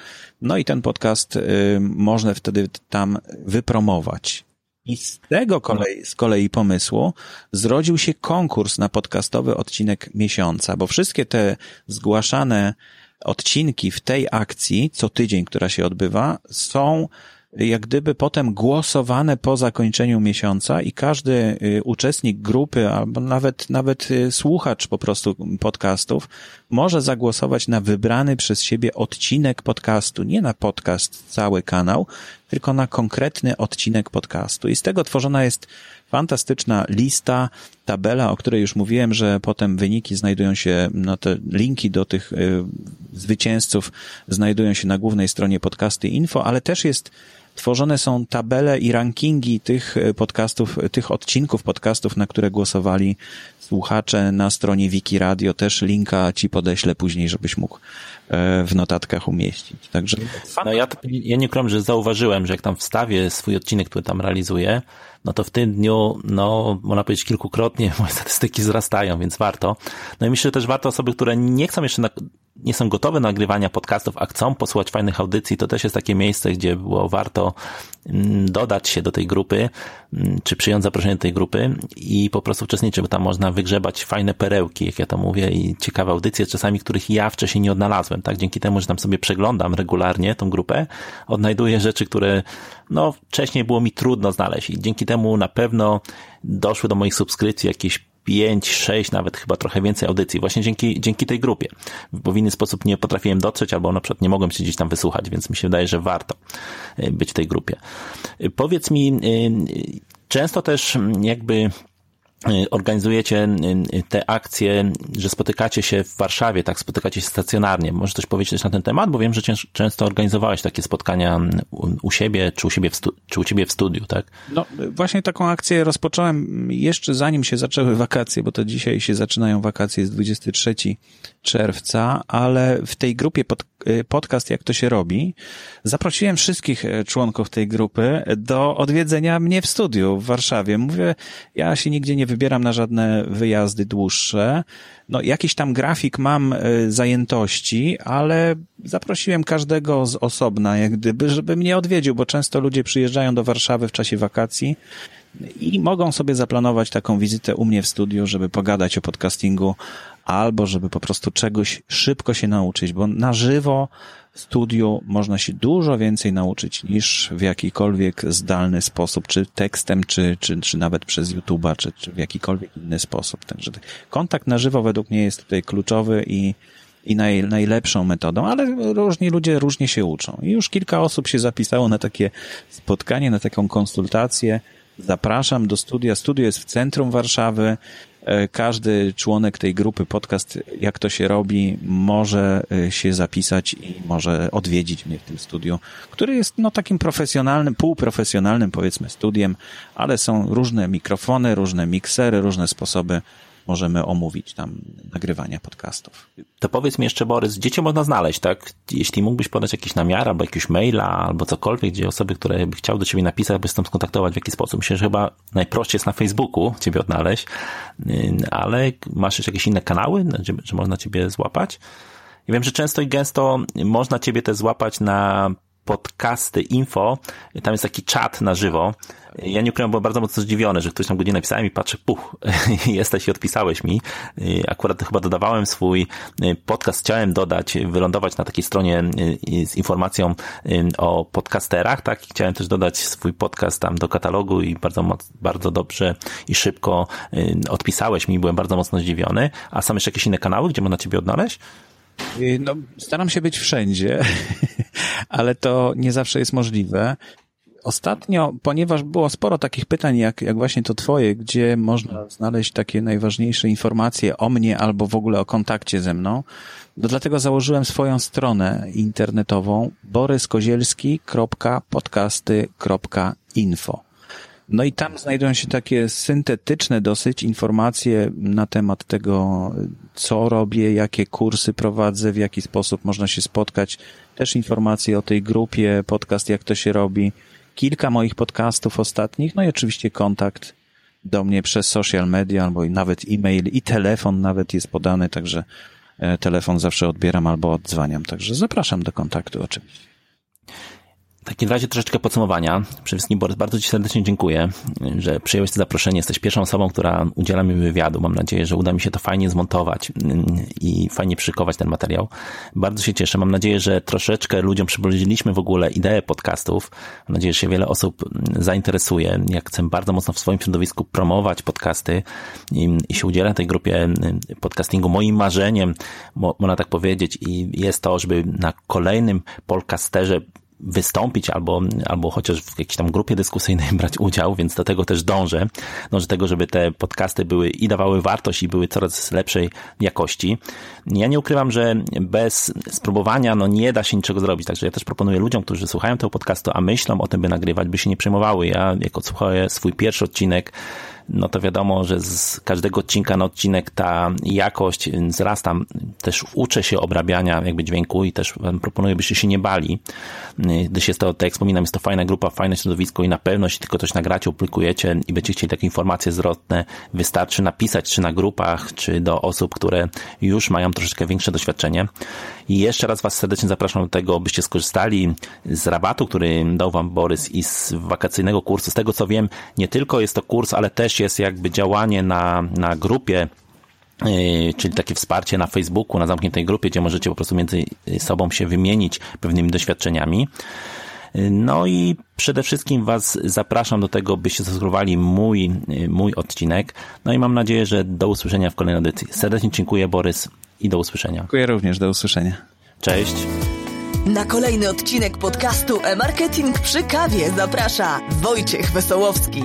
no i ten podcast y, można wtedy tam wypromować. I z tego kolei, z kolei pomysłu zrodził się konkurs na podcastowy odcinek miesiąca, bo wszystkie te zgłaszane odcinki w tej akcji, co tydzień, która się odbywa, są jak gdyby potem głosowane po zakończeniu miesiąca i każdy y, uczestnik grupy, albo nawet, nawet y, słuchacz po prostu podcastów może zagłosować na wybrany przez siebie odcinek podcastu, nie na podcast, cały kanał, tylko na konkretny odcinek podcastu. I z tego tworzona jest fantastyczna lista, tabela, o której już mówiłem, że potem wyniki znajdują się, no te linki do tych y, zwycięzców znajdują się na głównej stronie podcasty info, ale też jest tworzone są tabele i rankingi tych y, podcastów, tych odcinków podcastów, na które głosowali słuchacze na stronie Wiki Radio. Też linka ci podeślę później, żebyś mógł e, w notatkach umieścić. Także. No ja, ja nie krom, że zauważyłem, że jak tam wstawię swój odcinek, który tam realizuję, no to w tym dniu, no, można powiedzieć kilkukrotnie [laughs] moje statystyki wzrastają, więc warto. No i myślę, że też warto osoby, które nie chcą jeszcze, na, nie są gotowe do nagrywania podcastów, a chcą posłuchać fajnych audycji, to też jest takie miejsce, gdzie było warto mm, dodać się do tej grupy, mm, czy przyjąć zaproszenie do tej grupy i po prostu uczestniczyć, bo tam można wygrzebać fajne perełki, jak ja to mówię, i ciekawe audycje, czasami których ja wcześniej nie odnalazłem, tak? Dzięki temu, że tam sobie przeglądam regularnie tą grupę, odnajduję rzeczy, które no wcześniej było mi trudno znaleźć i dzięki temu na pewno doszły do moich subskrypcji jakieś 5, 6, nawet chyba trochę więcej audycji, właśnie dzięki, dzięki tej grupie. Bo w inny sposób nie potrafiłem dotrzeć, albo na przykład nie mogłem się gdzieś tam wysłuchać, więc mi się wydaje, że warto y, być w tej grupie. Y, powiedz mi, y, często też jakby Y, organizujecie y, y, te akcje, że spotykacie się w Warszawie, tak, spotykacie się stacjonarnie. Może coś powiedzieć na ten temat, bo wiem, że często organizowałeś takie spotkania u, siebie, czy u siebie w, czy u ciebie w studiu, tak? No, właśnie taką akcję rozpocząłem jeszcze zanim się zaczęły wakacje, bo to dzisiaj się zaczynają wakacje, jest 23 czerwca, ale w tej grupie pod, podcast Jak to się robi, zaprosiłem wszystkich członków tej grupy do odwiedzenia mnie w studiu w Warszawie. Mówię, ja się nigdzie nie wybieram na żadne wyjazdy dłuższe. No, jakiś tam grafik mam e, zajętości, ale zaprosiłem każdego z osobna, jak gdyby, żeby mnie odwiedził, bo często ludzie przyjeżdżają do Warszawy w czasie wakacji i mogą sobie zaplanować taką wizytę u mnie w studiu, żeby pogadać o podcastingu albo żeby po prostu czegoś szybko się nauczyć, bo na żywo w studiu można się dużo więcej nauczyć niż w jakikolwiek zdalny sposób, czy tekstem, czy, czy, czy nawet przez YouTube'a, czy, czy w jakikolwiek inny sposób. Także kontakt na żywo według mnie jest tutaj kluczowy i, i naj, najlepszą metodą, ale różni ludzie różnie się uczą. I już kilka osób się zapisało na takie spotkanie, na taką konsultację. Zapraszam do studia. Studio jest w centrum Warszawy. E, każdy członek tej grupy podcast, jak to się robi, może e, się zapisać i może odwiedzić mnie w tym studiu, który jest no takim profesjonalnym, półprofesjonalnym powiedzmy studiem, ale są różne mikrofony, różne miksery, różne sposoby możemy omówić tam nagrywania podcastów. To powiedz mi jeszcze, Borys, gdzie cię można znaleźć, tak? Jeśli mógłbyś podać jakiś namiar, albo jakiegoś maila, albo cokolwiek, gdzie osoby, które by chciały do ciebie napisać, by z tym skontaktować w jaki sposób. Myślę, że chyba najprościej jest na Facebooku ciebie odnaleźć, y, ale masz jeszcze jakieś inne kanały, że można ciebie złapać? Ja wiem, że często i gęsto można ciebie też złapać na podcasty info, tam jest taki czat na żywo. Ja nie ukrywam, byłem bardzo mocno zdziwiony, że ktoś tam godzinę napisałem i patrzę, puch, [laughs] jesteś i odpisałeś mi. Akurat chyba dodawałem swój podcast, chciałem dodać, wylądować na takiej stronie z informacją o podcasterach, tak? Chciałem też dodać swój podcast tam do katalogu i bardzo, bardzo dobrze i szybko odpisałeś mi, byłem bardzo mocno zdziwiony. A są jeszcze jakieś inne kanały, gdzie można Ciebie odnaleźć? Y, no, staram się być wszędzie, [laughs] ale to nie zawsze jest możliwe. Ostatnio, ponieważ było sporo takich pytań, jak, jak właśnie to twoje, gdzie można znaleźć takie najważniejsze informacje o mnie albo w ogóle o kontakcie ze mną, no dlatego założyłem swoją stronę internetową boryskozielski.podcasty.info. No i tam znajdują się takie syntetyczne dosyć informacje na temat tego, co robię, jakie kursy prowadzę, w jaki sposób można się spotkać. Też informacje o tej grupie, podcast, jak to się robi. Kilka moich podcastów ostatnich, no i oczywiście kontakt do mnie przez social media, albo nawet e-mail i telefon nawet jest podany, także e, telefon zawsze odbieram albo odzwaniam. Także zapraszam do kontaktu oczywiście. W takim razie troszeczkę podsumowania. Przede wszystkim Borys, bardzo Ci serdecznie dziękuję, że przyjąłeś to zaproszenie. Jesteś pierwszą osobą, która udziela mi wywiadu. Mam nadzieję, że uda mi się to fajnie zmontować mm, i fajnie przykować ten materiał. Bardzo się cieszę. Mam nadzieję, że troszeczkę ludziom przybliżyliśmy w ogóle ideę podcastów. Mam nadzieję, że się wiele osób mm, zainteresuje. Jak chcę bardzo mocno w swoim środowisku promować podcasty i, i się udziela tej grupie mm, podcastingu. Moim marzeniem, można tak powiedzieć, i jest to, żeby na kolejnym podcasterze wystąpić albo, albo chociaż w jakiejś tam grupie dyskusyjnej [laughs] brać udział, więc do tego też dążę. Dążę do tego, żeby te podcasty były i dawały wartość i były coraz lepszej jakości. Ja nie ukrywam, że bez spróbowania no nie da się niczego zrobić, także ja też proponuję ludziom, którzy słuchają tego podcastu, a myślą o tym, by nagrywać, by się nie przejmowały. Ja, jak odsłuchałem swój pierwszy odcinek, no to wiadomo, że z każdego odcinka na odcinek ta jakość wzrasta. Też uczę się obrabiania jakby dźwięku i też proponuję, byście się nie bali, gdyż jest to, tak jak wspominam, jest to fajna grupa, fajne środowisko i na pewno, jeśli tylko coś nagracie, opublikujecie i będziecie chcieli takie informacje zwrotne, wystarczy napisać czy na grupach, czy do osób, które już mają troszeczkę większe doświadczenie. I jeszcze raz Was serdecznie zapraszam do tego, byście skorzystali z rabatu, który dał Wam Borys i z wakacyjnego kursu. Z tego co wiem, nie tylko jest to kurs, ale też jest jakby działanie na, na grupie yy, czyli takie wsparcie na Facebooku, na zamkniętej grupie, gdzie możecie po prostu między sobą się wymienić pewnymi doświadczeniami. No i przede wszystkim Was zapraszam do tego, byście zasubskrybowali mój, yy, mój odcinek. No i mam nadzieję, że do usłyszenia w kolejnej edycji. Serdecznie dziękuję, Borys, i do usłyszenia. Dziękuję również, do usłyszenia. Cześć. Na kolejny odcinek podcastu e-marketing przy kawie zaprasza Wojciech Wesołowski.